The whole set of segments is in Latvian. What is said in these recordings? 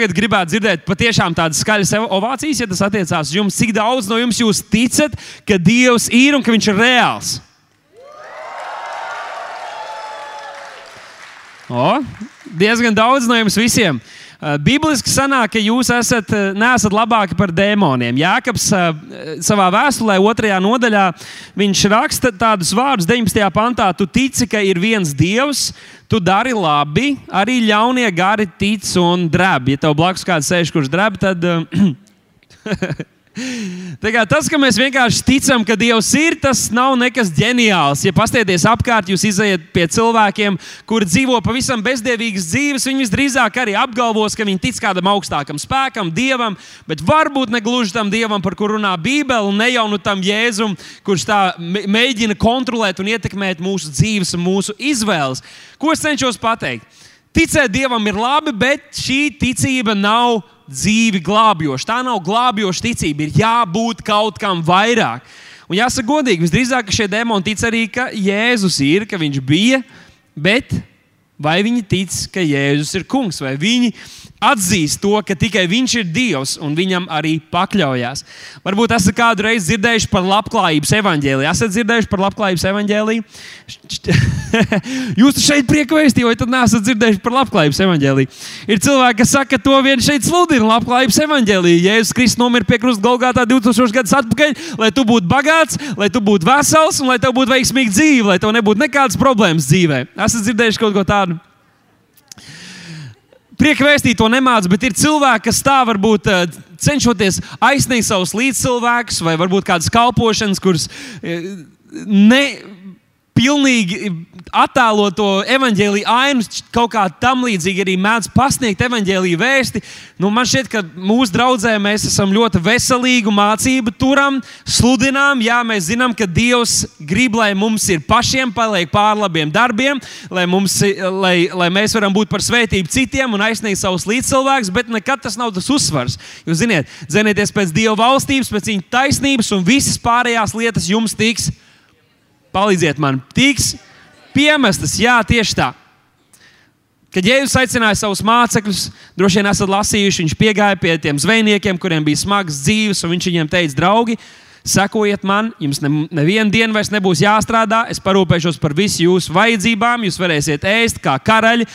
tagad gribētu dzirdēt patiešām tādas skaļas ovācijas, ja tas attiecās uz jums. Cik daudz no jums jūs ticat, ka Dievs ir un ka Viņš ir reāls? O, diezgan daudz no jums visiem. Eh, Bībeliski sanāk, ka jūs esat, eh, neesat labāki par dēmoniem. Jākaps eh, savā vēstulē, otrajā nodaļā, viņš raksta tādus vārdus 19. pantā: Tu tici, ka ir viens dievs, tu dari labi, arī ļaunie gari tic un drēb. Ja tev blakus kāds sēž, kurš drēb, tad. Tas, ka mēs vienkārši ticam, ka Dievs ir, tas nav nekas ģeniāls. Ja paskatieties apkārt, jūs iziet pie cilvēkiem, kuri dzīvo pavisam bezdievīgas dzīves, viņi visdrīzāk arī apgalvos, ka viņi tic kādam augstākam spēkam, Dievam, bet varbūt ne gluži tam Dievam, par kuru runā Bībele, un ne jau nu tam Jēzum, kurš tā mēģina kontrolēt un ietekmēt mūsu dzīves un mūsu izvēles. Ko es cenšos pateikt? Ticēt Dievam ir labi, bet šī ticība nav dzīvi glābjoša. Tā nav glābjoša ticība. Ir jābūt kaut kam vairāk. Un jāsaka, godīgi, visdrīzāk šie demoni tic arī, ka Jēzus ir, ka viņš bija, bet vai viņi tic, ka Jēzus ir kungs, vai viņi atzīst to, ka tikai Viņš ir Dievs un Viņam arī pakļaujas. Varbūt esat kādu reizi dzirdējuši par labklājības evaņģēliju. Esat dzirdējuši par labklājības evaņģēliju? Jūs šeit priekvēstījāt, tad neesat dzirdējuši par labklājības evaņģēliju? Ir cilvēki, kas saka, ka to vien šeit sludina labklājības evaņģēliju. Jēzus Kristus nomira pie krusta Golgātā 2000 gadus atpakaļ, lai tu būtu bagāts, lai tu būtu vesels un lai tev būtu veiksmīga dzīve, lai tev nebūtu nekādas problēmas dzīvē. Esat dzirdējuši kaut ko tādu? Prieka vēstīt to nemāc, bet ir cilvēki, kas tā varbūt eh, cenšoties aizsniegt savus līdzcilvēkus vai varbūt kādas kalpošanas, kuras eh, ne pilnīgi attēlot to evaņģēlīju ainu, kaut kā tam līdzīgi arī mēdz pasniegt evaņģēlīju vēsti. Nu, man šķiet, ka mūsu draudzē mēs esam ļoti veselīgu mācību turam, sludinām. Jā, mēs zinām, ka Dievs grib, lai mums ir pašiem paliek pār labiem darbiem, lai, mums, lai, lai mēs varam būt par svētību citiem un aizsniegt savus līdzcilvēkus, bet nekad tas nav tas uzsvars. Jūs zināt, zenieties pēc Dieva valstības, pēc viņa taisnības un visas pārējās lietas jums tiks palīdziet man, tiks piemestas. Jā, tieši tā. Kad Jēzus aicināja savus mācekļus, droši vien esat lasījuši, viņš piegāja pie tiem zvejniekiem, kuriem bija smags dzīves, un viņš viņiem teica, draugi, sekojiet man, jums ne, nevienu dienu vairs nebūs jāstrādā, es parūpēšos par visu jūsu vajadzībām, jūs varēsiet ēst kā karaļi,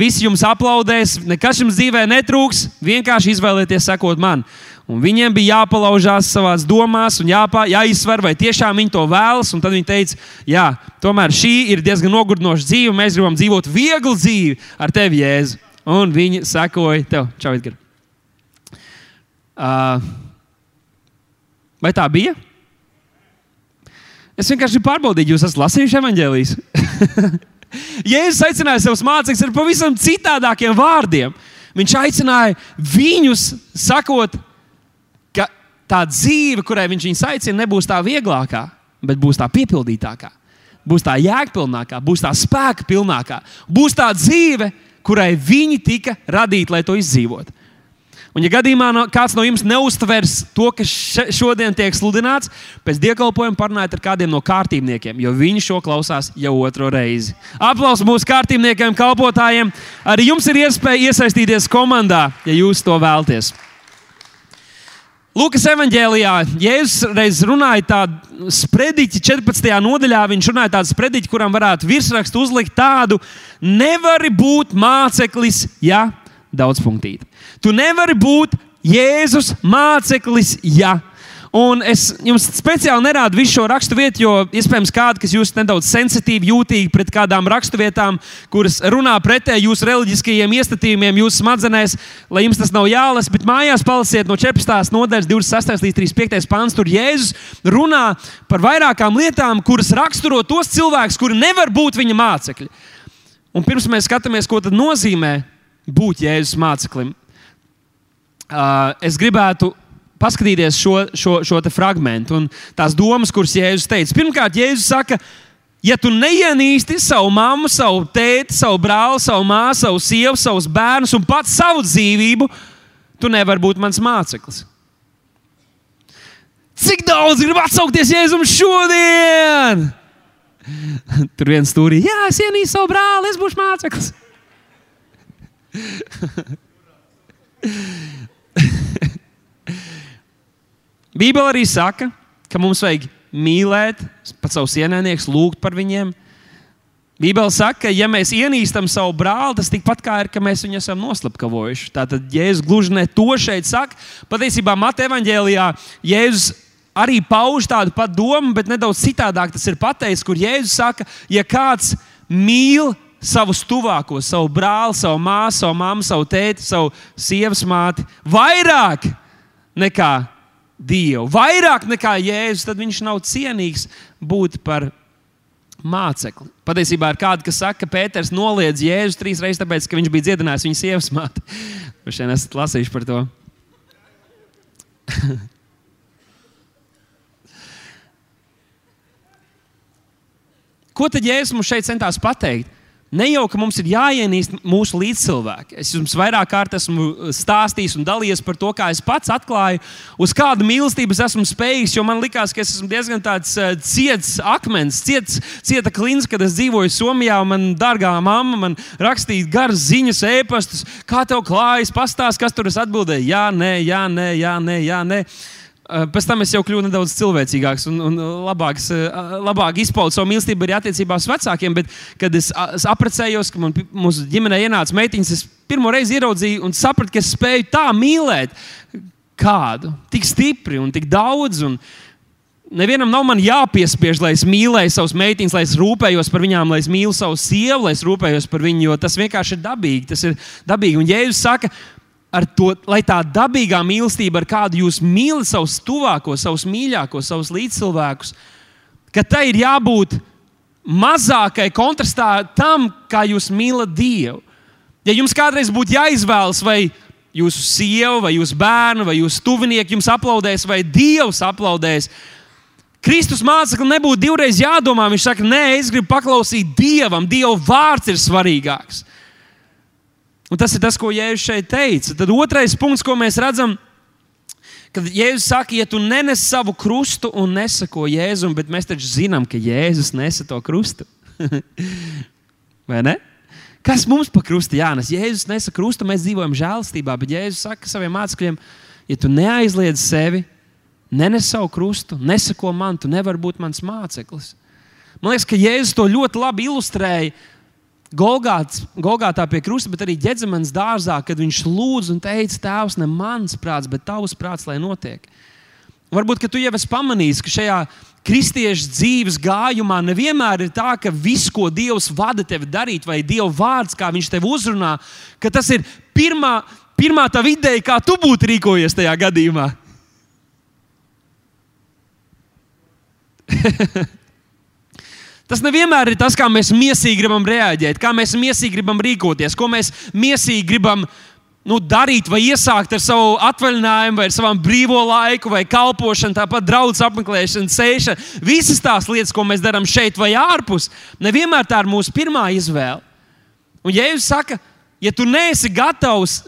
visi jums aplaudēs, nekas jums dzīvē netrūks, vienkārši izvēlieties sekot man. Un viņiem bija jāpalaužās savā domās un jāpā, jāizsver, vai tiešām viņi to vēlas. Tad viņi teica, jā, tomēr šī ir diezgan nogurdinoša dzīve. Mēs gribam dzīvot vieglu dzīvi ar tevi, Jēzu. Un viņi sekoja tev, Čau, Edgar. Uh, vai tā bija? Es vienkārši pārbaudīju, jūs esat lasījuši evanģēlijas. Jēzus aicināja savus mācekļus ar pavisam citādākiem vārdiem. Viņš aicināja viņus sakot, tā dzīve, kurai viņš viņus aicina, nebūs tā vieglākā, bet būs tā piepildītākā, būs tā jēgpilnākā, būs tā spēka pilnākā, būs tā dzīve, kurai viņi tika radīti, lai to izdzīvotu. Un, ja gadījumā no, kāds no jums neustvers to, kas šodien tiek sludināts, pēc dievkalpojuma parunājiet ar kādiem no kārtībniekiem, jo viņi šo klausās jau otro reizi. Aplausos mūsu kārtībniekiem, kalpotājiem. Arī jums ir iespēja iesaistīties komandā, ja jūs to vēlaties. Lūkas evanģēlijā Jēzus reiz runāja tādu sprediķi, 14. nodaļā. Viņš runāja tādu sprediķi, kuram varētu virsrakstu uzlikt tādu: Nevari būt māceklis, ja daudzpunktīt. Tu nevari būt Jēzus māceklis, ja Un es jums speciāli nerādu visu šo raksturvietu, jo iespējams kādi, kas jūs nedaudz sensitīvi, jūtīgi pret kādām raksturvietām, kuras runā pretēji jūsu reliģiskajiem iestatījumiem, jūsu smadzenēs, lai jums tas nav jālasa, bet mājās palasiet no 14. nodaļas, 26. līdz 35. pāns. Tur Jēzus runā par vairākām lietām, kuras raksturo tos cilvēkus, kuri nevar būt viņa mācekļi. Un pirms mēs skatāmies, ko nozīmē būt Jēzus māceklim, uh, es gribētu paskatīties šo, šo, šo fragment un tās domas, kuras Jēzus teica. Pirmkārt, Jēzus saka, ja tu neienīsti savu mammu, savu tēti, savu brāli, savu māsu, savu sievu, savus bērnus un pats savu dzīvību, tu nevari būt mans māceklis. Cik daudz grib atsaukties Jēzum šodien? Tur viens stūrī, jā, es ienīstu savu brāli, es būšu māceklis. Bībele arī saka, ka mums vajag mīlēt pat savus ienaidniekus, lūgt par viņiem. Bībeli saka, ka, ja mēs ienīstam savu brāli, tas tikpat kā ir, ka mēs viņu esam noslapkavojuši. Tātad Jēzus gluži ne to šeit saka. Patiesībā Mateja evanģēlijā Jēzus arī pauž tādu pat domu, bet nedaudz citādāk tas ir pateicis, kur Jēzus saka, ja kāds mīl savus tuvākos, savu brāli, savu māsu, savu mammu, savu tēti, savu sievas māti, vairāk nekā Dievu, vairāk nekā Jēzus, tad viņš nav cienīgs būt par mācekli. Patiesībā ir kādi, kas saka, ka Pēters noliedz Jēzus trīs reizes, tāpēc, ka viņš bija dziedinājis viņa sievas māti. Jūs šodien esat lasījuši par to. Ko tad Jēzus mums šeit centās pateikt? Ne jau, ka mums ir jāienīst mūsu līdzcilvēki. Es jums vairāk kārt esmu uh, stāstījis un dalījies par to, kā es pats atklāju, uz kādu mīlestību es esmu spējīgs. Jo man liekas, ka es esmu diezgan tāds uh, ciets akmens, ciets, cieta klints, kad es dzīvoju Somijā. Man dārgā mamma man rakstīja garas ziņas, ēpastus, kā tev klājas, pastāst, kas tur es atbildēju. Jā, nē, jā, nē, jā, nē. Jā, nē. Eh, pēc tam es jau kļuvu nedaudz cilvēcīgāks un, un labāks, eh, labāk izpaudu savu mīlestību arī attiecībā uz vecākiem. Bet, kad es, apprecējos, ka man, mūsu ģimenē ienāca meitiņas, es pirmo reizi ieraudzīju un sapratu, ka es spēju tā mīlēt kādu tik stipri un tik daudz. Un nevienam nav jāpiespiež, lai es mīlēju savus meitiņas, lai es rūpējos par viņām, lai es mīlu savu sievu, lai es rūpējos par viņu, jo tas vienkārši ir dabīgi. Tas ir dabīgi. Un Jēzus saka, ar to, lai tā dabīgā mīlestība, ar kādu jūs mīlat savus tuvākos, savus mīļākos, savus līdzcilvēkus, ka tai ir jābūt mazākai kontrastā tam, kā jūs mīlat Dievu. Ja jums kādreiz būtu jāizvēlas, vai jūsu sieva, vai jūsu bērnu, vai jūsu tuvinieki jums aplaudēs, vai Dievs aplaudēs, Kristus māceklim nebūtu divreiz jādomā. Viņš saka, nē, es gribu paklausīt Dievam, Dieva vārds ir svarīgāks. Un tas ir tas, ko Jēzus šeit teica. Tad otrais punkts, ko mēs redzam, kad Jēzus saka, ja tu nenes savu krustu un nesako Jēzum, bet mēs taču zinām, ka Jēzus nesa to krustu. Vai ne? Kas mums pa krustu jānes? Jēzus nesa krustu, mēs dzīvojam žēlastībā, bet Jēzus saka saviem mācekļiem, ja tu neaizliedz sevi, nenes savu krustu, nesako man, tu nevari būt mans māceklis. Man liekas, ka Jēzus to ļoti labi ilustrēja Golgāts, Golgātā pie krusta, bet arī ģēdzemanas dārzā, kad viņš lūdza un teica, Tēvs, ne mans prāts, bet tavs prāts, lai notiek. Varbūt tu jau esi pamanījis, ka šajā kristiešu dzīves gājumā nevienmēr ir tā, ka viss, ko Dievs vada tevi darīt, vai Dieva vārds, kā Viņš tevi uzrunā, ka tas ir pirmā, pirmā tā ideja, kā tu būtu rīkojies tajā gadījumā. Tas nevienmēr ir tas, kā mēs mīsīgi gribam reaģēt, kā mēs mīsīgi gribam rīkoties, ko mēs mīsīgi gribam nu, darīt vai iesākt ar savu atvaļinājumu, vai savu brīvo laiku, vai kalpošanu, tāpat draugu apmeklēšanu, sēšanu. Visas tās lietas, ko mēs darām šeit vai ārpus, nevienmēr tā ir mūsu pirmā izvēle. Un, ja jūs sakat, ja tu neesi gatavs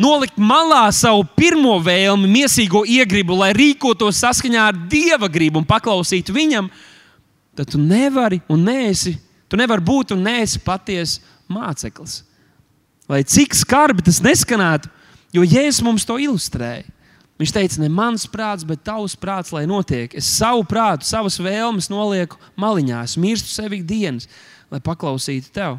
nolikt malā savu pirmo vēlmi, mīsīgo iegribu, lai rīkotos saskaņā ar dieva gribu un paklausītu viņam, tad tad tu nevari un neesi, tu nevari būt un neesi patiesa māceklis. Lai cik skarbi tas neskanētu, jo Jēzus mums to ilustrēja. Viņš teica, ne mans prāts, bet tavs prāts, lai notiek. Es savu prātu, savas vēlmes nolieku maliņā, es mirstu sevi ikdienas, lai paklausītu tev.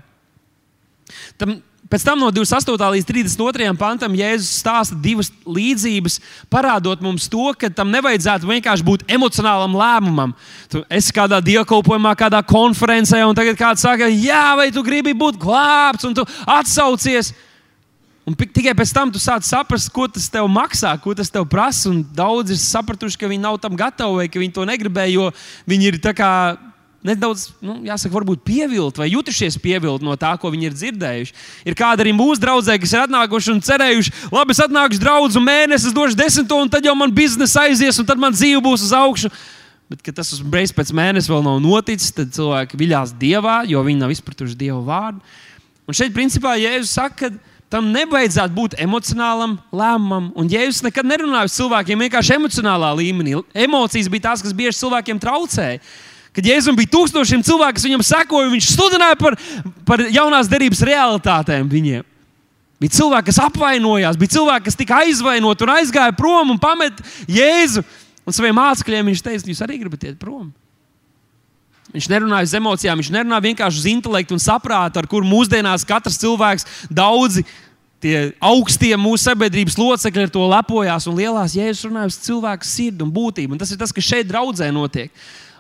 Tam Pēc tam no 28. līdz 32. pantam Jēzus stāsta divas līdzības, parādot mums to, ka tam nevajadzētu vienkārši būt emocionālam lēmumam. Tu esi kādā dievkalpojumā, kādā konferencē, un tagad kāds saka, jā, vai tu gribi būt glābts, un tu atsaucies. Un tikai pēc tam tu sāc saprast, ko tas tev maksā, ko tas tev prasa. Daudzi ir sapratuši, ka viņi nav tam gatavi vai ka viņi to negribēja, jo viņi ir tā kā nedaudz, nu, jāsaka, varbūt pievilti vai jutušies pievilti no tā, ko viņi ir dzirdējuši. Ir kādi arī mūsu draugi, kas ir atnākuši un cerējuši, labi, es atnākšu draugu mēnesi, es došu desmito, un tad jau man biznesa aizies, un tad man dzīve būs uz augšu. Bet, kad tas uzreiz pēc mēneša vēl nav noticis, tad cilvēki viļās dievā, jo viņi nav izpratuši dievu vārdu. Un šeit, principā, Jēzus saka, ka tam nevajadzētu būt emocionālam lēmumam. Un Jēzus nekad nerunāja ar cilvēkiem vienkārši emocionālā līmenī. Emocijas bija tās, kas bieži cilvēkiem traucēja. Kad Jēzus bija tūkstošiem cilvēku, kas viņam sekoja, viņš sludināja par, par jaunās derības realitātēm viņiem. Bija cilvēki, kas apvainojās, bija cilvēki, kas tika aizvainoti un aizgāja prom un pameta Jēzu. Un saviem mācekļiem viņš teica, jūs arī gribat iet prom. Viņš nerunāja uz emocijām, viņš nerunāja vienkārši uz intelektu un saprātu, ar kuru mūsdienās katrs cilvēks, daudzi tie augstie mūsu sabiedrības locekļi ar to lepojās. Un lielās jēzus runāja uz cilvēku sirdi un būtību. Un tas ir tas, kas šeit draudzē notiek.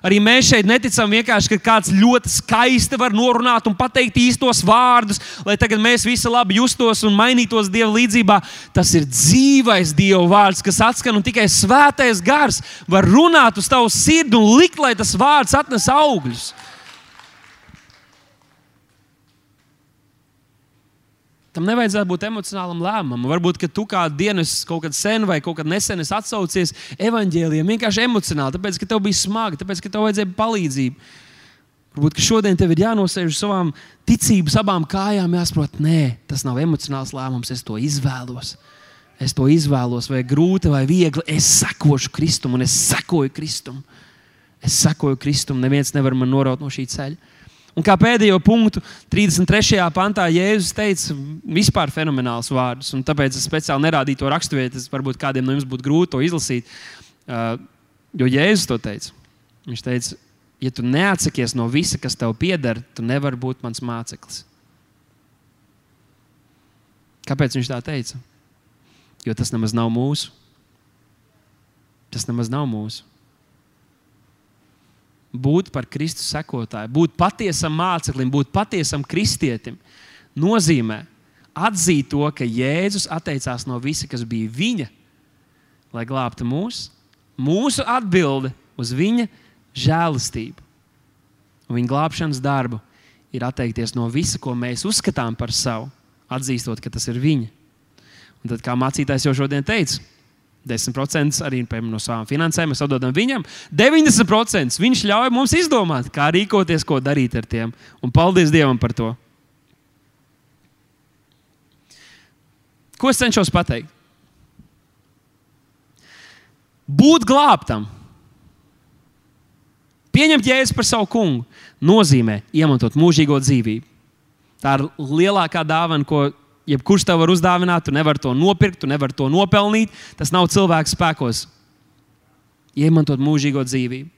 Arī mēs šeit neticam vienkārši, ka kāds ļoti skaisti var norunāt un pateikt īstos vārdus, lai tagad mēs visi labi justos un mainītos Dieva līdzjūtībā. Tas ir dzīvais Dieva vārds, kas atskan un tikai svētais gars var runāt uz tavu sirdi un likt, lai tas vārds atnes augļus. Tam nevajadzētu būt emocionālam lēmumam. Varbūt, ka tu kādu dienu kaut kad sen vai kaut kad nesen atsaucies evaņģēlijam vienkārši emocionāli, tāpēc, ka tev bija smagi, tāpēc, ka tev vajadzēja palīdzību. Varbūt, ka šodien tev ir jānosēž uz savām ticības abām kājām, jāsaprot, nē, tas nav emocionāls lēmums, es to izvēlos. Es to izvēlos, vai grūti vai viegli. Es sekošu Kristum, un es sekoju Kristum. Es sekoju Kristum. Neviens nevar man noraut no šī ceļa. Un kā pēdējo punktu, 33. pantā, Jēzus teica vispār fenomenāls vārdus. Tāpēc es speciāli nerādīju to raksturvietu. Varbūt kādiem no jums būtu grūti to izlasīt. Jo Jēzus to teica. Viņš teica, ja tu neatsakies no visa, kas tev pieder, tu nevari būt mans māceklis. Kāpēc viņš tā teica? Jo tas nemaz nav mūsu. Tas nemaz nav mūsu būt par Kristus sekotāju, būt patiesam māceklim, būt patiesam kristietim, nozīmē atzīt to, ka Jēzus atteicās no visa, kas bija viņa, lai glābtu mūs. Mūsu atbilde uz viņa žēlastību un viņa glābšanas darbu ir atteikties no visa, ko mēs uzskatām par savu, atzīstot, ka tas ir viņa. Un tad, kā mācītājs jau šodien teica, 10% arī no savām finansēm mēs atdodam viņam. 90% viņš ļauj mums izdomāt, kā rīkoties, ko darīt ar tiem. Un paldies Dievam par to. Ko es cenšos pateikt? Būt glābtam, pieņemt jēzu par savu kungu, nozīmē iemantot mūžīgo dzīvību. Tā ir lielākā dāvana, ko jebkurš tev var uzdāvināt, tu nevari to nopirkt, tu nevari to nopelnīt. Tas nav cilvēks spēkos. Iemantot mūžīgo dzīvību.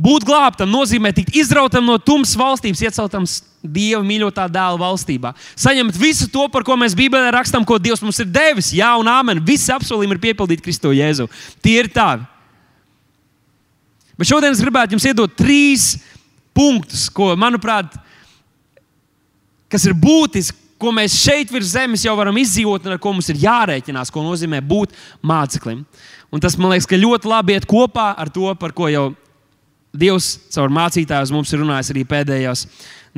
Būt glābtam nozīmē tikt izrautam no tumsas valstības, ieceltam Dieva mīļotā dēla valstībā. Saņemt visu to, par ko mēs Bībelē rakstām, ko Dievs mums ir devis. Jā, un amen. Visi apsolījumi ir piepildīti Kristo Jēzu. Tie ir tavi. Bet šodien es gribētu jums iedot trīs punktus, ko, manuprāt, kas ir būtiski ko mēs šeit virs zemes jau varam izdzīvot, un ar ko mums ir jārēķinās, ko nozīmē būt māceklim. Un tas man liekas, ka ļoti labi iet kopā ar to, par ko jau Dievs caur mācītājiem mums ir runājis arī pēdējās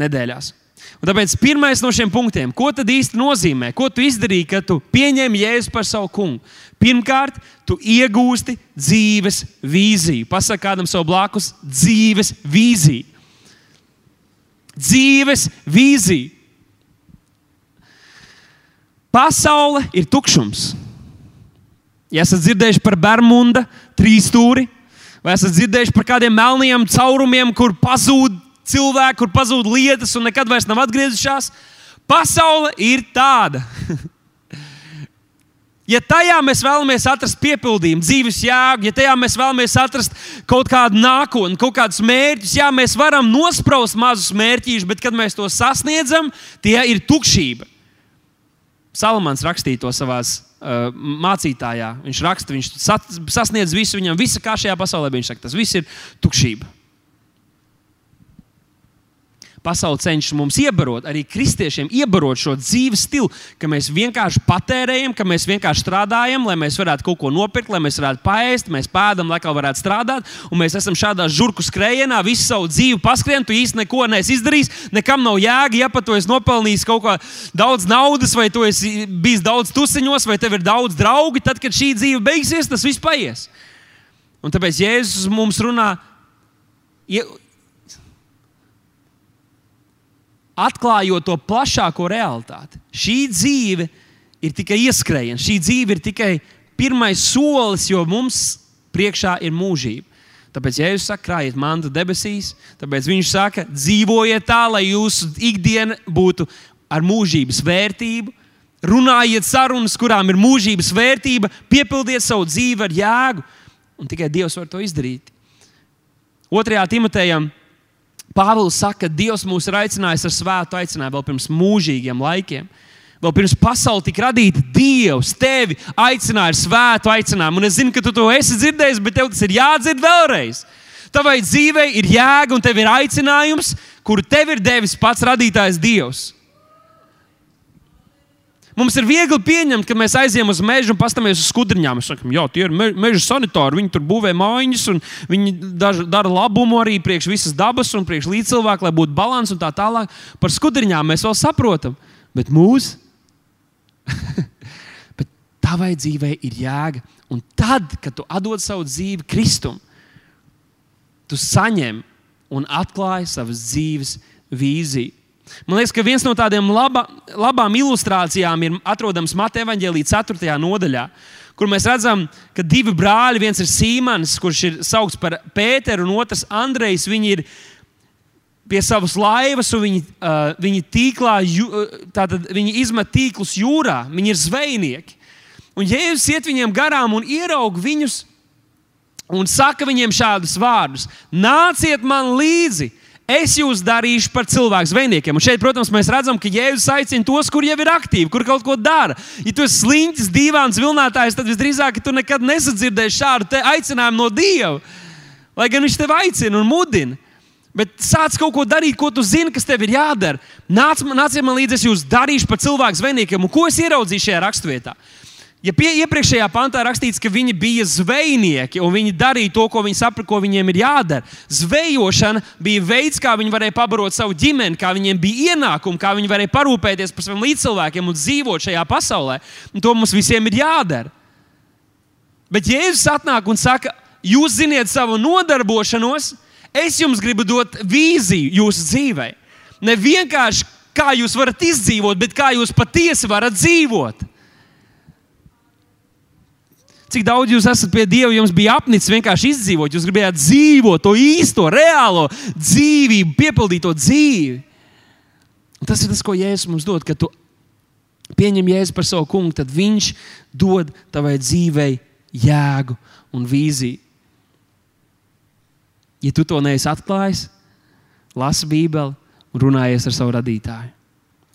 nedēļās. Un tāpēc pirmais no šiem punktiem, ko tad īsti nozīmē, ko tu izdarīji, kad tu pieņem jēzu par savu kungu? Pirmkārt, tu iegūsti dzīves vīziju. Pasaka kādam savu blakus, dzīves vīziju. Dzīves vīziju. Pasaule ir tukšums. Ja esat dzirdējuši par Bermuda trīs stūri, vai esat dzirdējuši par kādiem melniem caurumiem, kur pazūd cilvēki, kur pazūd lietas un nekad vairs nav atgriezušās, pasaule ir tāda. Ja tajā mēs vēlamies atrast piepildījumu, dzīves jēgu, ja tajā mēs vēlamies atrast kaut kādu nākotni, kaut kādus mērķus, jā, mēs varam nospraust mazus mērķus, bet kad mēs to sasniedzam, tie ir tukšība. Salamans rakstīja to savā uh, mācītājā. Viņš raksta, viņš sasniedz visu, viņam visa kā šajā pasaulē. Viņš saka, tas viss ir tukšība. Pasaule cenšas mums iebarot, arī kristiešiem iebarot šo dzīves stilu, ka mēs vienkārši patērējam, ka mēs vienkārši strādājam, lai mēs varētu kaut ko nopirkt, lai mēs varētu paēst, mēs pēdam, lai kā varētu strādāt. Un mēs esam šādā žurku skrējienā, visu savu dzīvi paskrien, tu īsti neko neesi izdarījis, nekam nav jēga, ja pat tu esi nopelnījis kaut ko daudz naudas, vai tu esi bijis daudz tusiņos, vai tev ir daudz draugi. Tad, kad šī dzīve beigsies, tas viss paies. Un tāpēc Jēzus mums runā atklājot to plašāko realitāti. Šī dzīve ir tikai ieskrējiens, šī dzīve ir tikai pirmais solis, jo mums priekšā ir mūžība. Tāpēc, ja jūs sakāt, krājiet mantu debesīs, tāpēc viņš saka, dzīvojiet tā, lai jūsu ikdiena būtu ar mūžības vērtību. Runājiet sarunas, kurām ir mūžības vērtība, piepildiet savu dzīvi ar jēgu. Un tikai Dievs var to izdarīt. Otrajā Timotejam Pāvils saka, ka Dievs mūs ir aicinājis ar svētu aicinājumu vēl pirms mūžīgiem laikiem. Vēl pirms pasaules tika radīta, Dievs tevi aicināja ar svētu aicinājumu. Un es zinu, ka tu to esi dzirdējis, bet tev tas ir jādzird vēlreiz. Tavai dzīvei ir jēga un tev ir aicinājums, kuru tev ir devis pats radītājs Dievs. Mums ir viegli pieņemt, ka mēs aizjām uz mežu un paskatāmies uz skudriņām. Mēs sakām, jā, tie ir me meža sanitāri. Viņi tur būvē mājiņas, un viņi daž, dara labumu arī priekš visas dabas un priekš līdzcilvēku, lai būtu līdzsvars un tā tālāk. Par skudriņām mēs vēl saprotam. Bet mūsu, tavai dzīvei ir jēga. Un tad, kad tu atdod savu dzīvi Kristum, tu saņem un atklāji savas dzīves vīziju. Man liekas, ka viens no tādiem laba, labām ilustrācijām ir atrodams Mateja Vāģelī 4. nodaļā, kur mēs redzam, ka divi brāļi, viens ir Sīmans, kurš ir saukts par Pēteru, un otrs Andrejs. Viņi ir pie savas laivas, un viņi, uh, viņi, tīklā, jū, tātad, viņi izmet tīklus jūrā, viņi ir zvejnieki. Un Jēzus iet viņiem garām un ieraug viņus un saka viņiem šādus vārdus: Nāciet man līdzi! Es jūs darīšu par cilvēku zvejniekiem. Un šeit, protams, mēs redzam, ka Jēzus aicina tos, kur jau ir aktīvi, kur kaut ko dara. Ja tu esi sliņķis, dīvains, vilnētājs, tad visdrīzāk tu nekad nesadzirdēsi šādu aicinājumu no Dieva. Lai gan Viņš tevi aicina un mudina. Bet sāc kaut ko darīt, ko tu zini, kas tev ir jādara. Nāc, nāciet man līdzi, es jūs darīšu par cilvēku zvejniekiem. Un ko es ieraudzīju šajā raksturvietā? Ja pie, iepriekšējā pantā rakstīts, ka viņi bija zvejnieki un viņi darīja to, ko viņi saprata, ko viņiem ir jādara. Zvejošana bija veids, kā viņi varēja pabarot savu ģimeni, kā viņiem bija ienākumi, kā viņi varēja parūpēties par saviem līdzcilvēkiem un dzīvot šajā pasaulē. Un to mums visiem ir jādara. Bet Jēzus atnāk un saka, jūs ziniet savu nodarbošanos, es jums gribu dot vīziju jūsu dzīvē. Ne vienkārši kā jūs varat izdzīvot, bet kā jūs patiesi varat dzīvot. Cik daudz jūs esat pie Dieva, jums bija apnicis vienkārši izdzīvot. Jūs gribējāt dzīvot to īsto, reālo dzīvību, piepildīt to dzīvi. Un tas ir tas, ko Jēzus mums dod. Kad tu pieņem Jēzu par savu kungu, tad Viņš dod tavai dzīvei jēgu un vīziju. Ja tu to neesi atklājis, lasi Bībeli un runājies ar savu radītāju.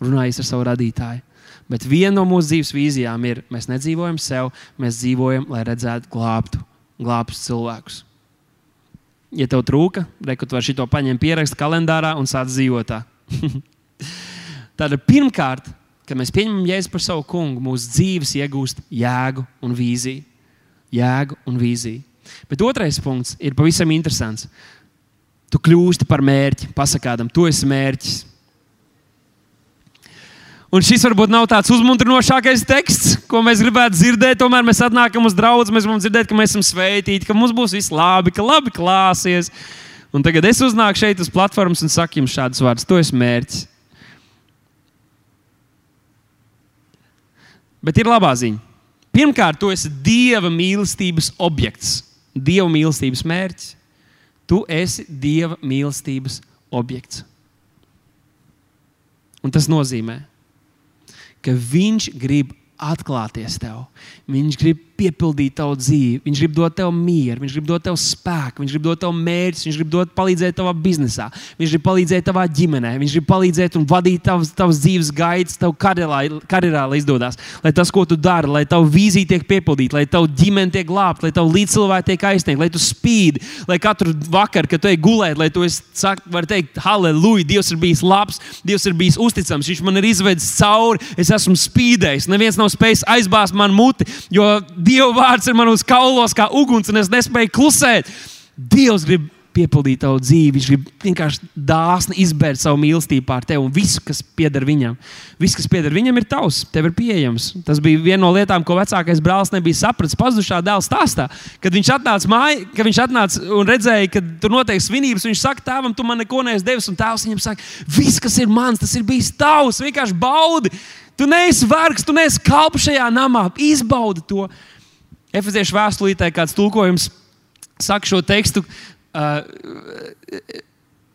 Runājies ar savu radītāju. Bet viena no mūsu dzīves vīzijām ir, mēs nedzīvojam sev, mēs dzīvojam, lai redzētu glābtu, glābtus cilvēkus. Ja tev trūka, reku, tu vari šo paņemt, pierakstīt kalendārā un sākt dzīvot tā. Tad pirmkārt, kad mēs pieņemam jēzu par savu kungu, mūsu dzīves iegūst jēgu un vīziju. Jēgu un vīziju. Bet otrais punkts ir pavisam interesants. Tu kļūsti par mērķi, pasakādam, tu esi mērķis. Un šis varbūt nav tāds uzmundrinošākais teksts, ko mēs gribētu dzirdēt. Tomēr mēs atnākam uz draugu, mēs gribam dzirdēt, ka mēs esam svētīti, ka mums būs viss labi, ka labi klāsies. Un tagad es uznāku šeit uz platformas un saku jums šādus vārdus: To es mērķis. Bet ir labā ziņa. Pirmkārt, tu esi Dieva mīlestības objekts, Dieva mīlestības mērķis. Tu esi Dieva mīlestības objekts. Un tas nozīmē, ka Viņš grib atklāties tev. Viņš grib piepildīt tavu dzīvi, viņš grib dot tev mieru, viņš grib dot tev spēku, viņš grib dot tev mērķus, viņš grib dot palīdzēt tavā biznesā, viņš grib palīdzēt tavā ģimenē, viņš grib palīdzēt un vadīt tavas, tavas dzīves gaitas, tavu karjerā, karjerā, lai izdodas. Lai tas, ko tu dari, lai tavu vīziju tiek piepildīta, lai tavu ģimene tiek glābta, lai tavu līdzcilvēki tiek aizsniegti, lai tu spīdi, lai katru vakaru, kad tu ej gulēt, lai tu vari teikt, halleluja, Dievs ir bijis labs, Dievs ir bijis uzticams, Viņš man ir izvedis cauri, es esmu spīdējis, neviens nav spējis aizbāzt man muti, jo Dieva vārds ir manos kaulos kā uguns, un es nespēju klusēt. Dievs grib piepildīt tavu dzīvi. Viņš grib vienkārši dāsni izbērt savu mīlestību pār tevi un visu, kas pieder viņam. Viss, kas pieder viņam, ir tavs, tev ir pieejams. Tas bija viena no lietām, ko vecākais brālis nebija sapratis pazudušā dēla stāstā. Kad viņš atnāca mājā, kad viņš atnāca un redzēja, ka tur notiek svinības, viņš saka, tēvam, tu man neko neesi devis, un tēvs viņam saka, viss, kas ir mans, tas ir bijis tavs, vienkārši baudi. Tu neesi vergs, tu neesi kalps šajā namā, izbaudi to. Efeziešu vēstulītē kāds tulkojums saka šo tekstu. Uh,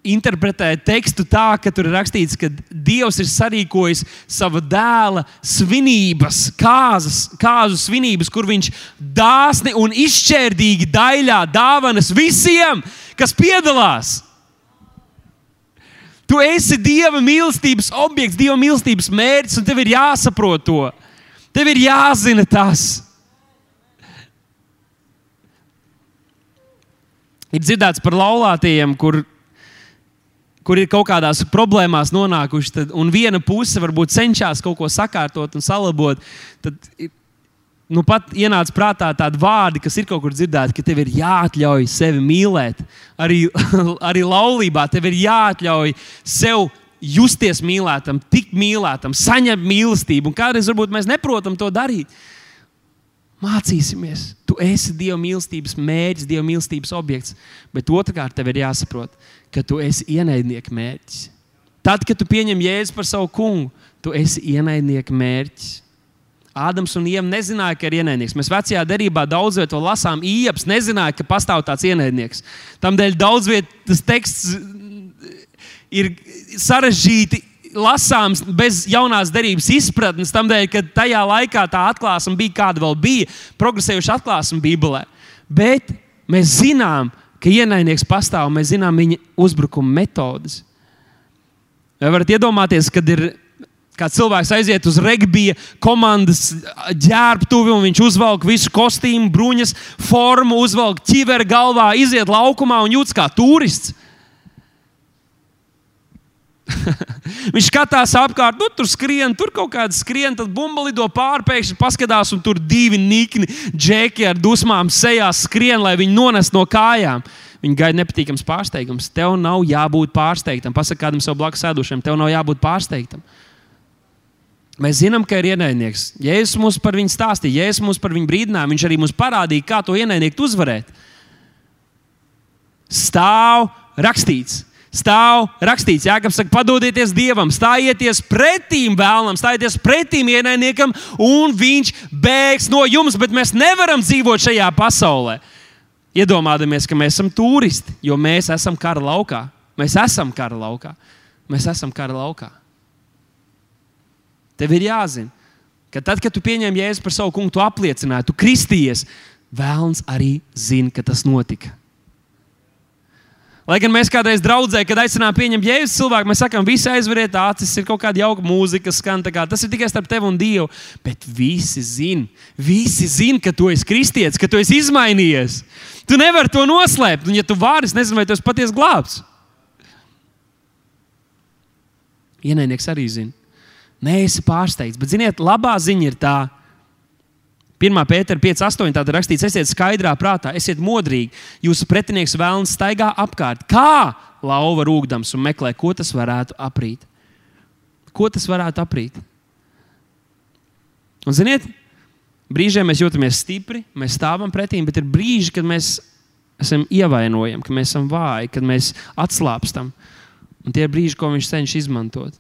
interpretē tekstu tā, ka tur ir rakstīts, ka Dievs ir sarīkojis savu dēla svinības, kāzas, kāzu svinības, kur viņš dāsni un izšķērdīgi daļā dāvanas visiem, kas piedalās. Tu esi Dieva mīlestības objekts, Dieva mīlestības mērķis, un tev ir jāsaprot to. Tev ir jāzina tas. Ir dzirdēts par laulātajiem, kur kur ir kaut kādās problēmās nonākuši, tad, un viena puse varbūt cenšas kaut ko sakārtot un salabot, tad nu, pat ienāca prātā tādi vārdi, kas ir kaut kur dzirdēti, ka tev ir jāatļauj sevi mīlēt. Arī, arī laulībā tev ir jāatļauj sev justies mīlētam, tikt mīlētam, saņemt mīlestību. Un kādreiz varbūt mēs neprotam to darīt. Mācīsimies. Tu esi Dieva mīlestības mērķis, Dieva mīlestības objekts. Bet otrkārt, tev ir jāsaprot, ka tu esi ienaidnieka mērķis. Tad, kad tu pieņem jēzu par savu kungu, tu esi ienaidnieka mērķis. Ādams un Ieva nezināja, ka ir ienaidnieks. Mēs vecajā derībā daudz vietu lasām, Iepas nezināja, ka pastāv tāds ienaidnieks. Tādēļ daudz vietu tas teksts ir sarežģīti lasāms bez jaunās derības izpratnes, tādēļ, ka tajā laikā tā atklāsme bija kāda vēl bija, progresējuša atklāsme Bībelē. Bet mēs zinām, ka ienaidnieks pastāv, mēs zinām viņa uzbrukuma metodes. Vai varat iedomāties, kad ir kāds cilvēks aiziet uz regbija komandas ģērbtuvi, un viņš uzvelk visu kostīmu, bruņas, formu, uzvelk ķiveri galvā, iziet laukumā un jūtas kā turists. Viņš skatās apkārt, nu, tur skrien, tur kaut kāda skrien, tad bumba lido pārpēkšņi, paskatās, un tur divi nikni džeki ar dusmām sejā skrien, lai viņi nonestu no kājām. Viņi gaida nepatīkams pārsteigums. Tev nav jābūt pārsteigtam. Pasakā kādam sev blakus sēdušam, tev nav jābūt pārsteigtam. Mēs zinām, ka ir ienaidnieks. Jēzus mums par viņu stāstīja, Jēzus mums par viņu brīdināja. Viņš arī mums parādīja, kā to ienaidnieku uzvarēt. Stāv rakstīts, stāv rakstīts, Jānis saka, padodieties Dievam, stājieties pretīm vēlnam, stājieties pretīm ienaidniekam, un viņš bēgs no jums. Bet mēs nevaram dzīvot šajā pasaulē. Iedomājamies, ka mēs esam turisti, jo mēs esam kara laukā. Mēs esam kara laukā. Mēs esam kara laukā. Tev ir jāzina, ka tad, kad tu pieņem jēzu par savu kungu, tu apliecināji, tu kristījies. Vēlns arī zina, ka tas notika. Lai gan mēs kādreiz draudzē, kad aicinām pieņemt jēzus cilvēku, mēs sakām, visi aizveriet acis, ir kaut kāda jauka mūzika, skan. Tas ir tikai starp tevi un Dievu. Bet visi zina, visi zina, ka tu esi kristietis, ka tu esi izmainījies. Tu nevari to noslēpt. Un, ja tu vari, es nezinu, vai tu esi patiesi glābs. Ienaidnieks arī zina. Nē, esi pārsteigts. Bet, ziniet, labā ziņa ir tā, ka 1. pētera 5.8. Tātad rakstīts, esiet skaidrā prātā, esiet modrīgi. Jūsu pretinieks vēlams staigā apkārt. Kā lauva rūkdams un meklē, ko tas varētu aprīt? Ko tas varētu aprīt? Un, ziniet, brīžiem mēs jūtamies stipri, mēs stāvam pretī, bet ir brīži, kad mēs esam ievainojami, kad mēs esam vāji, kad mēs atslābstam. Un tie ir brīži, ko viņš cenšas izmantot.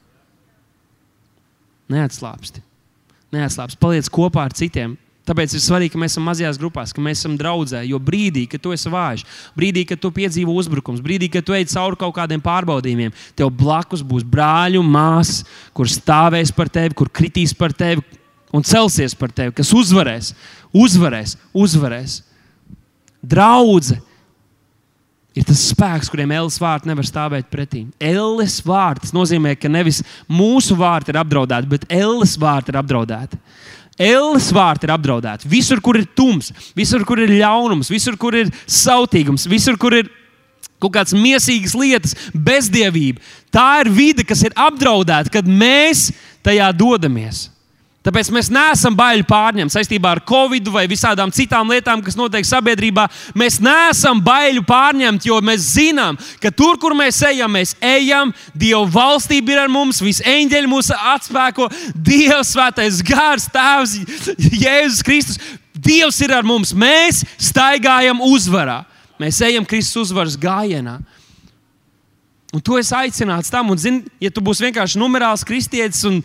Neatslābsti. Neatslābsti. Paliec kopā ar citiem. Tāpēc ir svarīgi, ka mēs esam mazajās grupās, ka mēs esam draudzē. Jo brīdī, kad tu esi vājš, brīdī, kad tu piedzīvo uzbrukums, brīdī, kad tu ej cauri kaut kādiem pārbaudījumiem, tev blakus būs brāļi un māsas, kur stāvēs par tevi, kur kritīs par tevi un celsies par tevi, kas uzvarēs, uzvarēs, uzvarēs. Draudzene ir tas spēks, kuriem Ēlas vārds nevar stāvēt pretī. Ēlas vārds nozīmē, ka nevis mūsu vārti ir apdraudēti, bet Ēlas vārti ir apdraudēti. Elles vārti ir apdraudēti. Visur, kur ir tums, visur, kur ir ļaunums, visur, kur ir sautīgums, visur, kur ir kaut kādas mīsīgas lietas, bezdievība. Tā ir vide, kas ir apdraudēta, kad mēs tajā dodamies. Tāpēc mēs neesam baili pārņemt saistībā ar covid vai visādām citām lietām, kas notiek sabiedrībā. Mēs neesam baili pārņemt, jo mēs zinām, ka tur, kur mēs ejam, mēs ejam. Dieva valstība ir ar mums, visi eņģeļi mūs atspēko, Dievs, Svētais Gars, Tēvs, Jēzus Kristus. Dievs ir ar mums. Mēs staigājam uzvarā. Mēs ejam Kristus uzvaras gājienā. Un tu esi aicināts tam, un, zini, ja tu būsi vienkārši numerāls kristietis un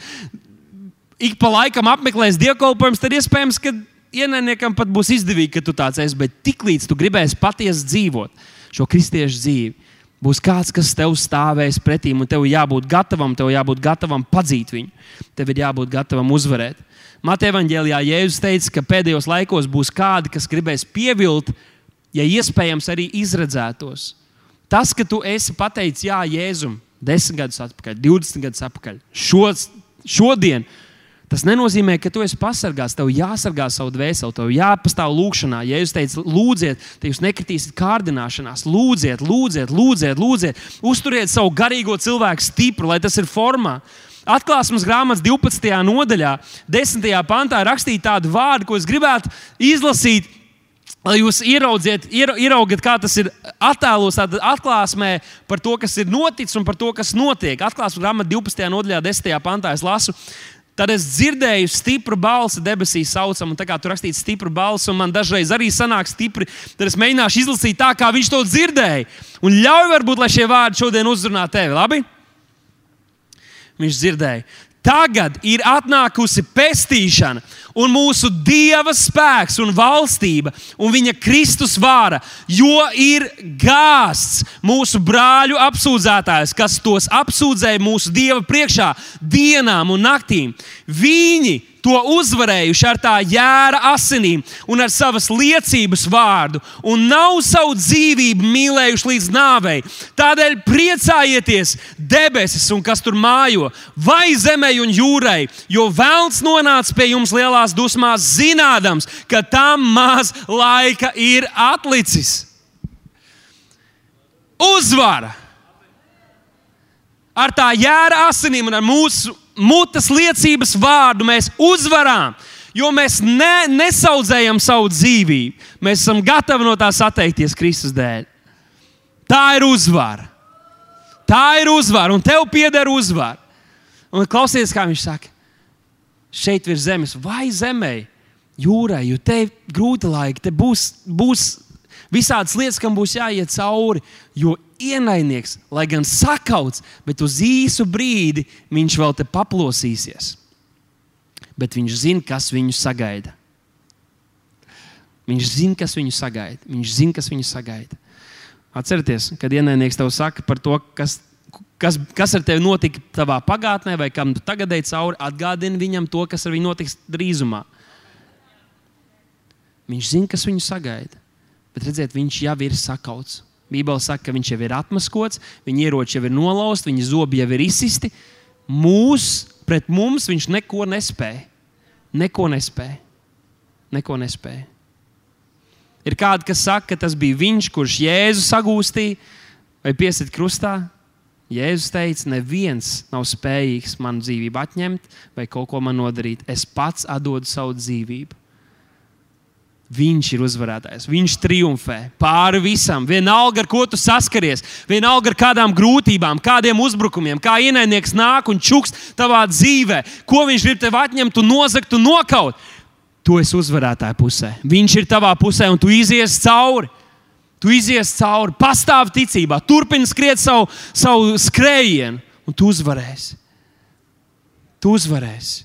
ik pa laikam apmeklēs dievkalpojums, tad iespējams, ka ienaidniekam pat būs izdevīgi, ka tu tāds esi. Bet tiklīdz tu gribēsi patiesi dzīvot šo kristiešu dzīvi, Būs kāds, kas tev stāvēs pretī, un tev jābūt gatavam, tev jābūt gatavam padzīt viņu. Tev ir jābūt gatavam uzvarēt. Mateja Vāģelijā Jēzus teica, ka pēdējos laikos būs kādi, kas gribēs pievilt, ja iespējams, arī izredzētos. Tas, ka tu esi pateicis jā, Jēzum, 10 gadus atpakaļ, 20 gadus atpakaļ, šos, šodien, Tas nenozīmē, ka tu esi pasargāts. Tev jāsargā savu dvēseli, tev jāpastāv lūgšanā. Ja jūs teicat, lūdziet, tad jūs nekritīsiet kārdināšanās. Lūdziet, lūdziet, lūdziet, lūdziet. Uzturiet savu garīgo cilvēku stipru, lai tas ir formā. Atklāsmes grāmatas 12. nodaļā, 10. pantā rakstīja tādu vārdu, ko es gribētu izlasīt. Lai jūs ieraudziet, ieraugiet, kā tas ir attēlos, tādā atklāsmē par to, kas ir noticis un par to, kas notiek. Atklāsmes grāmatā 12. nodaļā, 10. pantā es lasu, Tad es dzirdēju stipru balsi debesīs, saucam, un tā kā tur rakstīts stipra balss, un man dažreiz arī sanāk stipri, tad es mēģināšu izlasīt tā, kā viņš to dzirdēja. Un ļauj, varbūt, lai šie vārdi šodien uzrunā tevi. Labi? Viņš dzirdēja. Tagad ir atnākusi pestīšana, un mūsu Dieva spēks un valstība un viņa Kristus vāra, jo ir gāsts mūsu brāļu apsūdzētājs, kas tos apsūdzēja mūsu Dieva priekšā dienām un naktīm. Viņi to uzvarējuši ar tā jēra asinīm un ar savas liecības vārdu, un nav savu dzīvību mīlējuši līdz nāvei. Tādēļ priecājieties, debesis un kas tur mājo, vai zemē un jūrai, jo vēlns nonāca pie jums lielās dusmās, zinādams, ka tam maz laika ir atlicis. Uzvara! Ar tā jēra asinīm un ar mūsu mutes liecības vārdu mēs uzvarām. Jo mēs ne, nesaudzējam savu dzīvību. Mēs esam gatavi no tās atteikties Kristus dēļ. Tā ir uzvara. Tā ir uzvara, un tev pieder uzvara. Un klausies, kā viņš saka, šeit virs zemes, vai zemē, jūrai, jo te ir grūti laiki, te būs, būs visādas lietas, kam būs jāiet cauri. Jo ienaidnieks, lai gan sakauts, bet uz īsu brīdi viņš vēl te paplosīsies. Bet viņš zina, kas viņu sagaida. Viņš zina, kas viņu sagaida. Viņš zina, kas viņu sagaida. Atcerieties, kad ienaidnieks tev saka par to, kas, kas, kas ar tevi notika tavā pagātnē, vai kam tu tagad ej cauri, atgādini viņam to, kas ar viņu notiks drīzumā. Viņš zina, kas viņu sagaida. Bet redziet, viņš jau ir sakauts. Bībeli saka, ka viņš jau ir atmaskots, viņa ieroči jau ir nolauzti, viņa zobi jau ir izsisti. Mūs, pret mums viņš neko nespēja. Neko nespēja. Neko nespēja. Ir kādi, kas saka, ka tas bija viņš, kurš Jēzu sagūstīja vai piesit krustā. Jēzus teica, neviens nav spējīgs manu dzīvību atņemt vai kaut ko man nodarīt. Es pats atdodu savu dzīvību. Viņš ir uzvarētājs. Viņš triumfē pāri visam. Vienalga, ar ko tu saskaries, vienalga ar kādām grūtībām, kādiem uzbrukumiem, kā ienaidnieks nāk un čuks tavā dzīvē, ko viņš grib tev atņemt, un nozagt un nokaut. Tu esi uzvarētāja pusē. Viņš ir tavā pusē, un tu izies cauri. Tu izies cauri, pastāv ticībā, turpini skriet savu, savu skrējienu, un tu uzvarēsi. Tu uzvarēsi.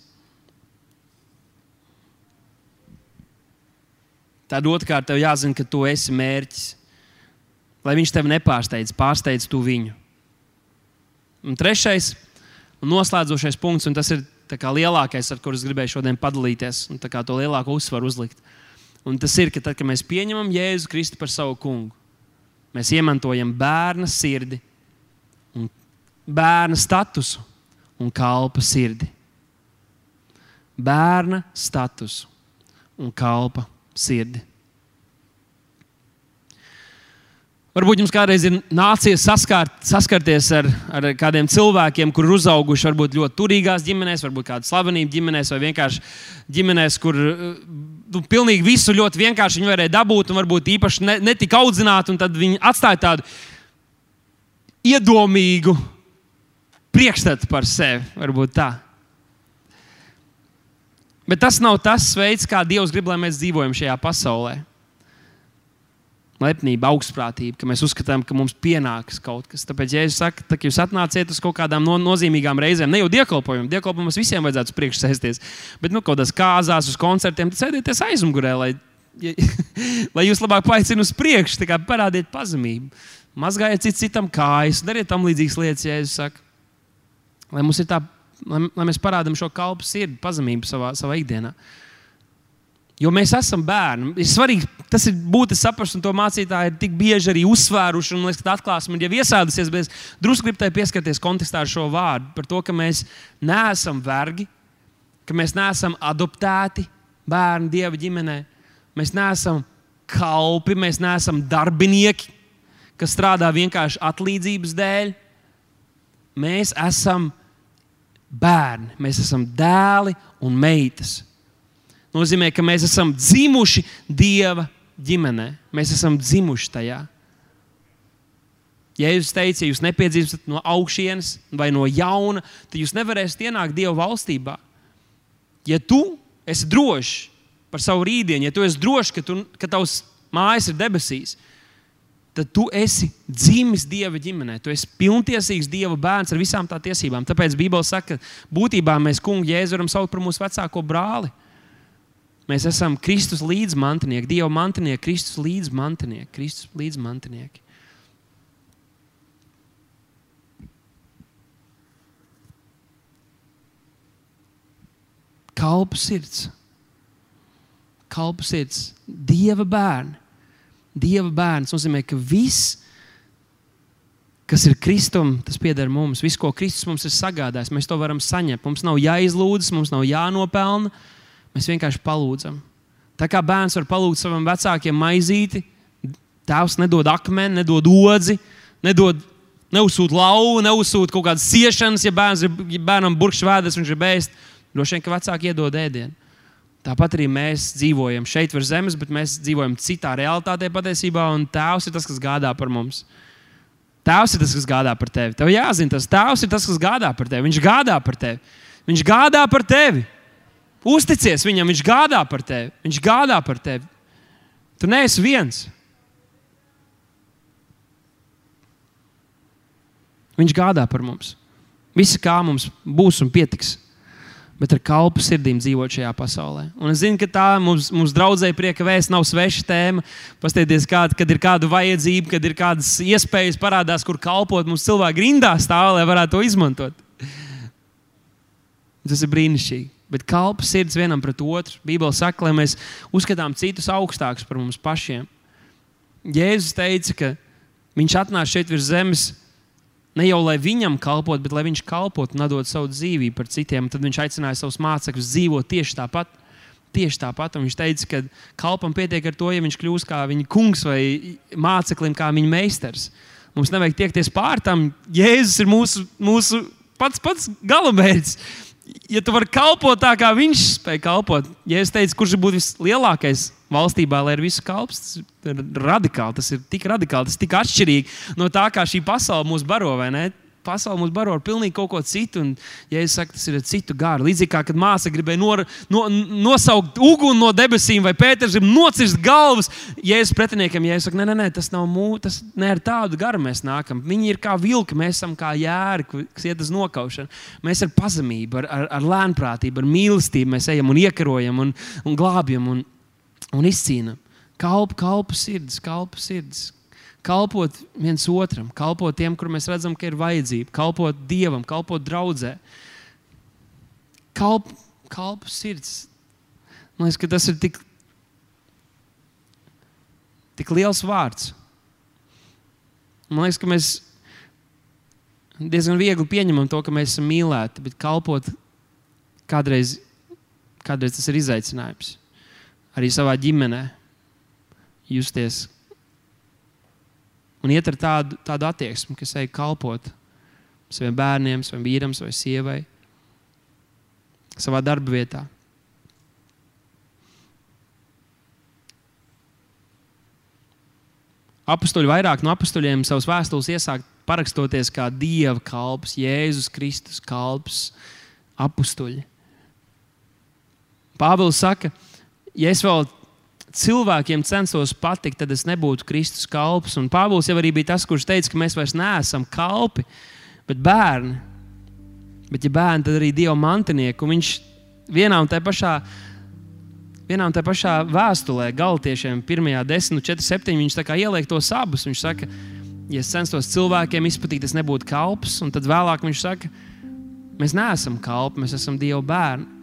Tad otrkārt, tev jāzina, ka tu esi mērķis. Lai viņš tevi nepārsteidz, pārsteidz tu viņu. Un trešais un noslēdzošais punkts, un tas ir lielākais, ar kuru es gribēju šodien padalīties, un to lielāko uzsvaru uzlikt. Un tas ir, ka tad, kad mēs pieņemam Jēzu Kristu par savu kungu, mēs iemantojam bērna sirdi, un bērna statusu un kalpa sirdi. Bērna statusu un kalpa sirdi. Varbūt jums kādreiz ir nācies saskārt, saskarties ar, ar kādiem cilvēkiem, kuriem uzauguši varbūt ļoti turīgās ģimenēs, varbūt kāda slavenība ģimenēs, vai vienkārši ģimenēs, kur nu, pilnīgi visu ļoti vienkārši viņi varēja dabūt, un varbūt īpaši ne, netika audzināti, tad viņi atstāja tādu iedomīgu priekšstatu par sevi. Varbūt tā. Bet tas nav tas veids, kā Dievs grib, lai mēs dzīvojam šajā pasaulē. Lepnība, augstprātība, ka mēs uzskatām, ka mums pienāks kaut kas. Tāpēc, ja jūs sakat, ka jūs atnāciet uz kaut kādām no, nozīmīgām reizēm, ne jau dievkalpojumam, dievkalpojumam visiem vajadzētu priekšsēsties, bet nu, kaut kādās kāzās, uz koncertiem, tad sēdieties aizmugurē, lai ja, lai jūs labāk paicinu uz priekšu, parādiet pazemību. Mazgājiet cit citam kājas, dariet tam līdzīgas lietas, ja es saku. Lai mums tā, lai, lai mēs parādām šo kalpu sirdi, pazemību savā, savā ikdienā. Jo mēs esam bērni. Ir svarīgi, tas ir būtiski saprast, un to mācītāji ir tik bieži arī uzsvēruši. Un, liekas, atklāsme ir jau iesēdusies, bet es drusku gribu pieskarties kontekstā ar šo vārdu. Par to, ka mēs neesam vergi, ka mēs neesam adoptēti bērnu dieva ģimenē. Mēs neesam kalpi, mēs neesam darbinieki, kas strādā vienkārši atlīdzības dēļ. Mēs esam bērni, mēs esam dēli un meitas nozīmē, ka mēs esam dzimuši Dieva ģimenē. Mēs esam dzimuši tajā. Ja jūs teicat, jūs nepiedzimstat no augšas vai no jauna, tad jūs nevarēsiet ienākt Dieva valstībā. Ja tu esi drošs par savu rītdienu, ja tu esi drošs, ka, tu, ka tavs mājas ir debesīs, tad tu esi dzimis Dieva ģimenē. Tu esi pilntiesīgs Dieva bērns ar visām tā tiesībām. Tāpēc Bībele saka, ka būtībā mēs kungu jēzu varam saukt par mūsu vecāko brāli. Mēs esam Kristus līdzmantinieki, Dieva mantinieki, Kristus līdzmantinieki. Kristus līdzmantinieki. Kalpu sirds, kalpu sirds, Dieva bērni. Dieva bērns nozīmē, ka viss, kas ir Kristum, tas pieder mums. Viss, ko Kristus mums ir sagādājis, mēs to varam saņemt. Mums nav jāizlūdzas, mums nav jānopelna. Mēs vienkārši palūdzam. Tā kā bērns var palūgt savam vecākiem maizīti, tēvs nedod akmeni, nedod odzi, nedod, neuzsūta lauvu, neuzsūta kaut kādas ciešanas, ja, bērns, ja bērnam burkšs vēders, viņš ir bēst. Droši vien, ka vecāki iedod ēdienu. Tāpat arī mēs dzīvojam šeit, virs zemes, bet mēs dzīvojam citā realitātē patiesībā, un Tēvs ir tas, kas gādā par mums. Tēvs ir tas, kas gādā par tevi. Tev jāzina, tas Tēvs ir tas, kas gādā par tevi. Viņš gādā par tevi. Viņš gādā par tevi. Uzticies viņam, viņš gādā par tevi. Viņš gādā par tevi. Tu neesi viens. Viņš gādā par mums. Viss, kā mums būs un pietiks. Bet ar kalpu sirdīm dzīvot šajā pasaulē. Un es zinu, ka tā mums, mums draudzēji prieka vēsts nav sveša tēma. Pastieties, kād, kad ir kāda vajadzība, kad ir kādas iespējas parādās, kur kalpot. Mums cilvēki rindā stāv, lai varētu to izmantot. Tas ir brīnišķīgi bet kalpa sirds vienam pret otru. Bībeli saka, lai mēs uzskatām citus augstākus par mums pašiem. Jēzus teica, ka viņš atnāca šeit virs zemes ne jau lai viņam kalpot, bet lai viņš kalpot un dod savu dzīvību par citiem. Tad viņš aicināja savus mācekļus dzīvot tieši tāpat. Tieši tāpat un viņš teica, ka kalpam pietiek ar to, ja viņš kļūs kā viņa kungs vai māceklim, kā viņa meistars. Mums nevajag tiekties pār tam. Jēzus ir mūsu, mūsu pats, pats galamērķis ja tu vari kalpot tā, kā viņš spēja kalpot, ja es teicu, kurš būtu vislielākais valstībā, lai ir visu kalps, tas ir radikāli, tas ir tik radikāli, tas ir tik atšķirīgi no tā, kā šī pasaule mūs baro? Pasaule mums baro ar pilnīgi kaut ko citu. Un, ja es saku, tas ir citu garu, līdzīgi kā kad māsa gribēja nor, no, nosaukt uguni no debesīm, vai Pēters grib nocirst galvas, ja es pretiniekam, ja es saku, nē, nē, nē tas nav mūsu, tas ne ar tādu garu mēs nākam. Viņi ir kā vilki, mēs esam kā jēri, kas iet uz nokaušanu. Mēs ar pazemību, ar, ar, ar lēnprātību, ar mīlestību mēs ejam un iekarojam un, un glābjam un, un izcīnām. Kalpu, kalpu sirds, kalpu sirds kalpot viens otram, kalpot tiem, kur mēs redzam, ka ir vajadzība, kalpot dievam, kalpot draudzē. Kalp, kalpu sirds. Man liekas, ka tas ir tik, tik liels vārds. Man liekas, ka mēs diezgan viegli pieņemam to, ka mēs esam mīlēti, bet kalpot kādreiz, kādreiz tas ir izaicinājums. Arī savā ģimenē justies un iet ar tādu, tādu attieksmi, kas ej kalpot saviem bērniem, saviem vīram, vai sievai, savā darba vietā. Apostoli vairāk no apostoliem savus vēstules iesāk parakstoties kā Dieva kalps, Jēzus Kristus kalps, apostoli. Pāvils saka, ja es vēl cilvēkiem censtos patikt, tad es nebūtu Kristus kalps. Un Pāvils jau arī bija tas, kurš teica, ka mēs vairs neesam kalpi, bet bērni. Bet, ja bērni, tad arī Dieva mantinieki. Un viņš vienā un tajā pašā, vienā un tā pašā vēstulē, Galtiešiem, 1, 10, 4, 7. Viņš ieliek tos abus. Viņš saka, ja es censtos cilvēkiem izplatīt, es nebūtu kalps. Un tad vēlāk viņš saka, mēs neesam kalpi, mēs esam Dieva bērni.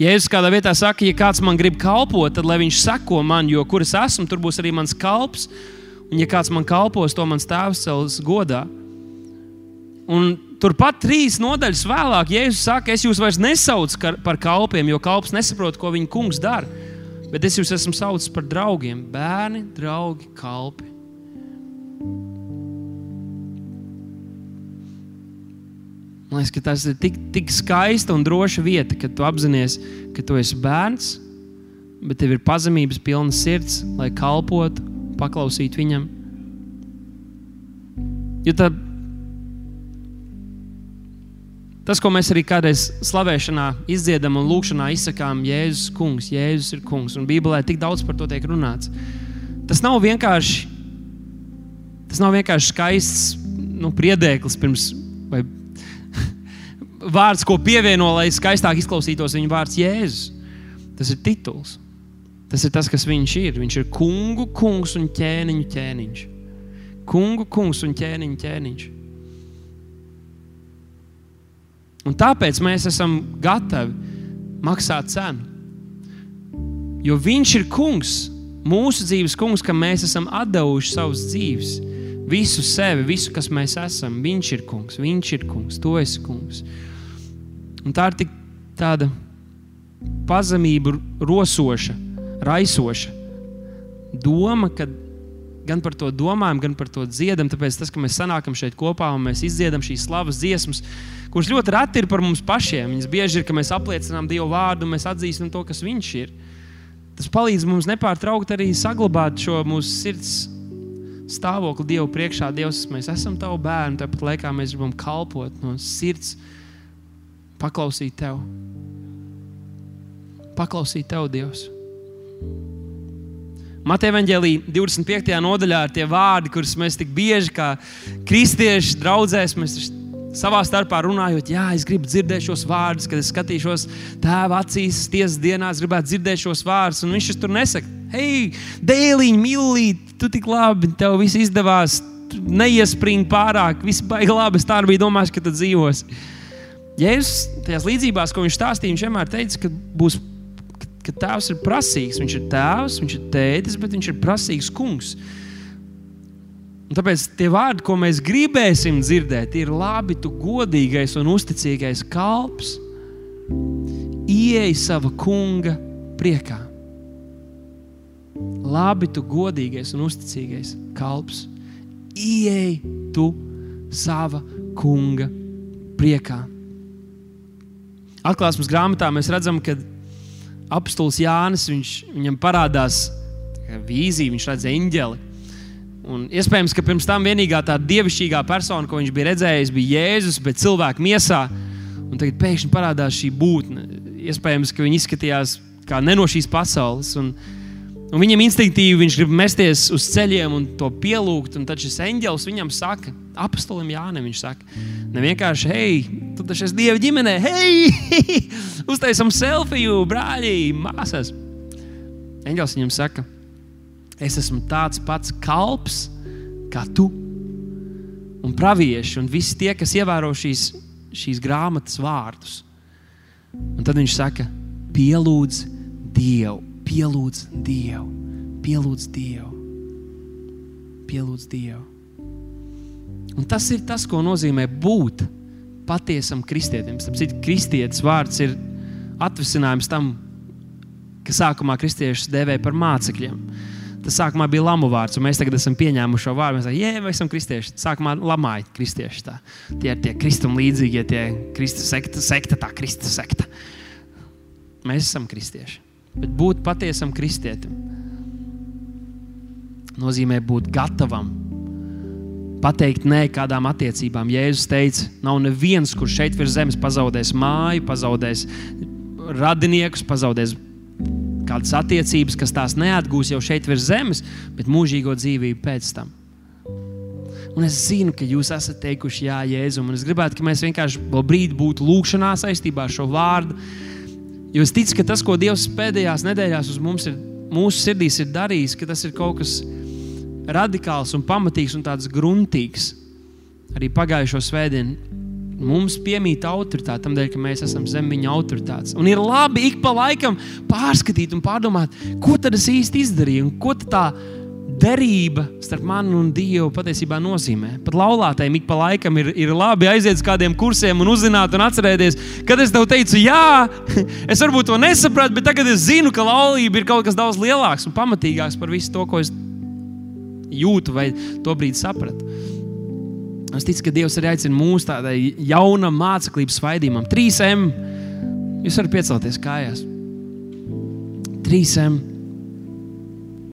Jēzus kādā vietā saka, ja kāds man grib kalpot, tad lai viņš seko man, jo kur es esmu, tur būs arī mans kalps. Un, ja kāds man kalpos, to mans tēvs cels godā. Un turpat trīs nodaļas vēlāk, Jēzus saka, es jūs vairs nesaucu par kalpiem, jo kalps nesaprot, ko viņa kungs dara. Bet es jūs esmu saucis par draugiem, bērni, draugi, kalpi. Man liekas, ka tas ir tik, tik skaista un droša vieta, kad tu apzinājies, ka tu esi bērns, bet tev ir pazemības pilna sirds, lai kalpotu, paklausītu viņam. Jo tā, tas, ko mēs arī kādreiz slavēšanā izdziedam un lūkšanā izsakām, Jēzus kungs, Jēzus ir kungs, un Bībelē tik daudz par to tiek runāts. Tas nav vienkārši, tas nav vienkārši skaists nu, priedēklis pirms vārds, ko pievieno, lai skaistāk izklausītos viņa vārds Jēzus. Tas ir tituls. Tas ir tas, kas viņš ir. Viņš ir kungu, kungs un ķēniņu ķēniņš. Kungu, kungs un ķēniņu ķēniņš. Un tāpēc mēs esam gatavi maksāt cenu. Jo viņš ir kungs, mūsu dzīves kungs, kam mēs esam devuši savas dzīves. Visu sevi, visu, kas mēs esam. Viņš ir kungs, viņš ir kungs, tu esi kungs. Un tā ir tik tāda pazemība, rosoša, raisoša doma, ka gan par to domājam, gan par to dziedam. Tāpēc tas, ka mēs sanākam šeit kopā un mēs izdziedam šīs slavas dziesmas, kuras ļoti reti ir par mums pašiem. Viņas bieži ir, ka mēs apliecinām Dievu vārdu mēs atzīstam to, kas Viņš ir. Tas palīdz mums nepārtraukti arī saglabāt šo mūsu sirds stāvokli Dievu priekšā. Dievs, mēs esam tavi bērni, tāpat laikā mēs gribam kalpot no sirds paklausīt Tev. Paklausīt Tev, Dievs. Mateja Vangelī 25. nodaļā ir tie vārdi, kurus mēs tik bieži kā kristieši draudzēs, mēs savā starpā runājot, jā, es gribu dzirdēt šos vārdus, kad es skatīšos tēva acīs, tiesas dienās, gribētu dzirdēt šos vārdus, un viņš tur nesaka, hei, dēliņ, mīlīt, tu tik labi, tev viss izdevās, neiespringi pārāk, viss baigi labi, es tā arī domājis, ka tu dzīvosi. Jēzus tajās līdzībās, ko viņš stāstīja, viņš vienmēr teica, ka, būs, ka, tēvs ir prasīgs. Viņš ir tēvs, viņš ir tētis, bet viņš ir prasīgs kungs. Un tāpēc tie vārdi, ko mēs gribēsim dzirdēt, ir labi, tu godīgais un uzticīgais kalps. Ieej sava kunga priekā. Labi, tu godīgais un uzticīgais kalps. Ieej tu sava kunga priekā. Atklāsmes grāmatā mēs redzam, ka apstults Jānis viņš, viņam parādās vīzija, viņš redz eņģeli. Un iespējams, ka pirms tam vienīgā tā dievišķīgā persona, ko viņš bija redzējis, bija Jēzus, bet cilvēka miesā. Un tagad pēkšņi parādās šī būtne. Iespējams, ka viņi izskatījās kā ne no šīs pasaules. Un, Un viņam instinktīvi viņš grib mesties uz ceļiem un to pielūgt. Tad šis eņģēlis viņam saka, apostolim Jānim, viņš saka, ne vienkārši, hei, tu taču esi Dieva ģimenē, hei, uztaisam selfiju, brāļi, māsas. Eņģēlis viņam saka, es esmu tāds pats kalps kā tu. Un pravieši un visi tie, kas ievēro šīs, šīs grāmatas vārdus. Un tad viņš saka, pielūdz Dievu pielūdz Dievu, pielūdz Dievu, pielūdz Dievu. Un tas ir tas, ko nozīmē būt patiesam kristietim. Tāpēc kristietis vārds ir atvasinājums tam, ka sākumā kristiešus devēja par mācekļiem. Tas sākumā bija lamu vārds, un mēs tagad esam pieņēmuši šo vārdu. Mēs sakām, jā, mēs esam kristieši. Sākumā lamāja kristieši. Tā. Tie ir tie kristum līdzīgie, tie kristus sekta, sekta, tā kristus sekta. Mēs esam kristieši. Bet būt patiesam kristietim nozīmē būt gatavam pateikt nē kādām attiecībām. Jēzus teica, nav neviens, kurš šeit virs zemes pazaudēs māju, pazaudēs radiniekus, pazaudēs kādas attiecības, kas tās neatgūs jau šeit virs zemes, bet mūžīgo dzīvību pēc tam. Un es zinu, ka jūs esat teikuši, Jā, Jēzus, un es gribētu, lai mēs vienkārši vēl brīdi būtu lūkšanā saistībā ar šo vārdu Jo es ticu, ka tas, ko Dievs pēdējās nedēļās uz mums ir, mūsu sirdīs ir darījis, ka tas ir kaut kas radikāls un pamatīgs un tāds gruntīgs. Arī pagājušo svētdienu mums piemīt autoritāte, tam dēļ, ka mēs esam zem viņa autoritātes. Un ir labi ik pa laikam pārskatīt un pārdomāt, ko tad es īsti izdarīju un ko tā derība starp mani un Dievu patiesībā nozīmē. Pat laulātēm ik pa laikam ir, ir labi aiziet uz kādiem kursiem un uzzināt un atcerēties, kad es tev teicu, jā, es varbūt to nesapratu, bet tagad es zinu, ka laulība ir kaut kas daudz lielāks un pamatīgāks par visu to, ko es jūtu vai to brīdi sapratu. Es ticu, ka Dievs arī aicina mūs tādai jaunam māceklības svaidījumam. 3M. Jūs varat piecelties kājās. 3M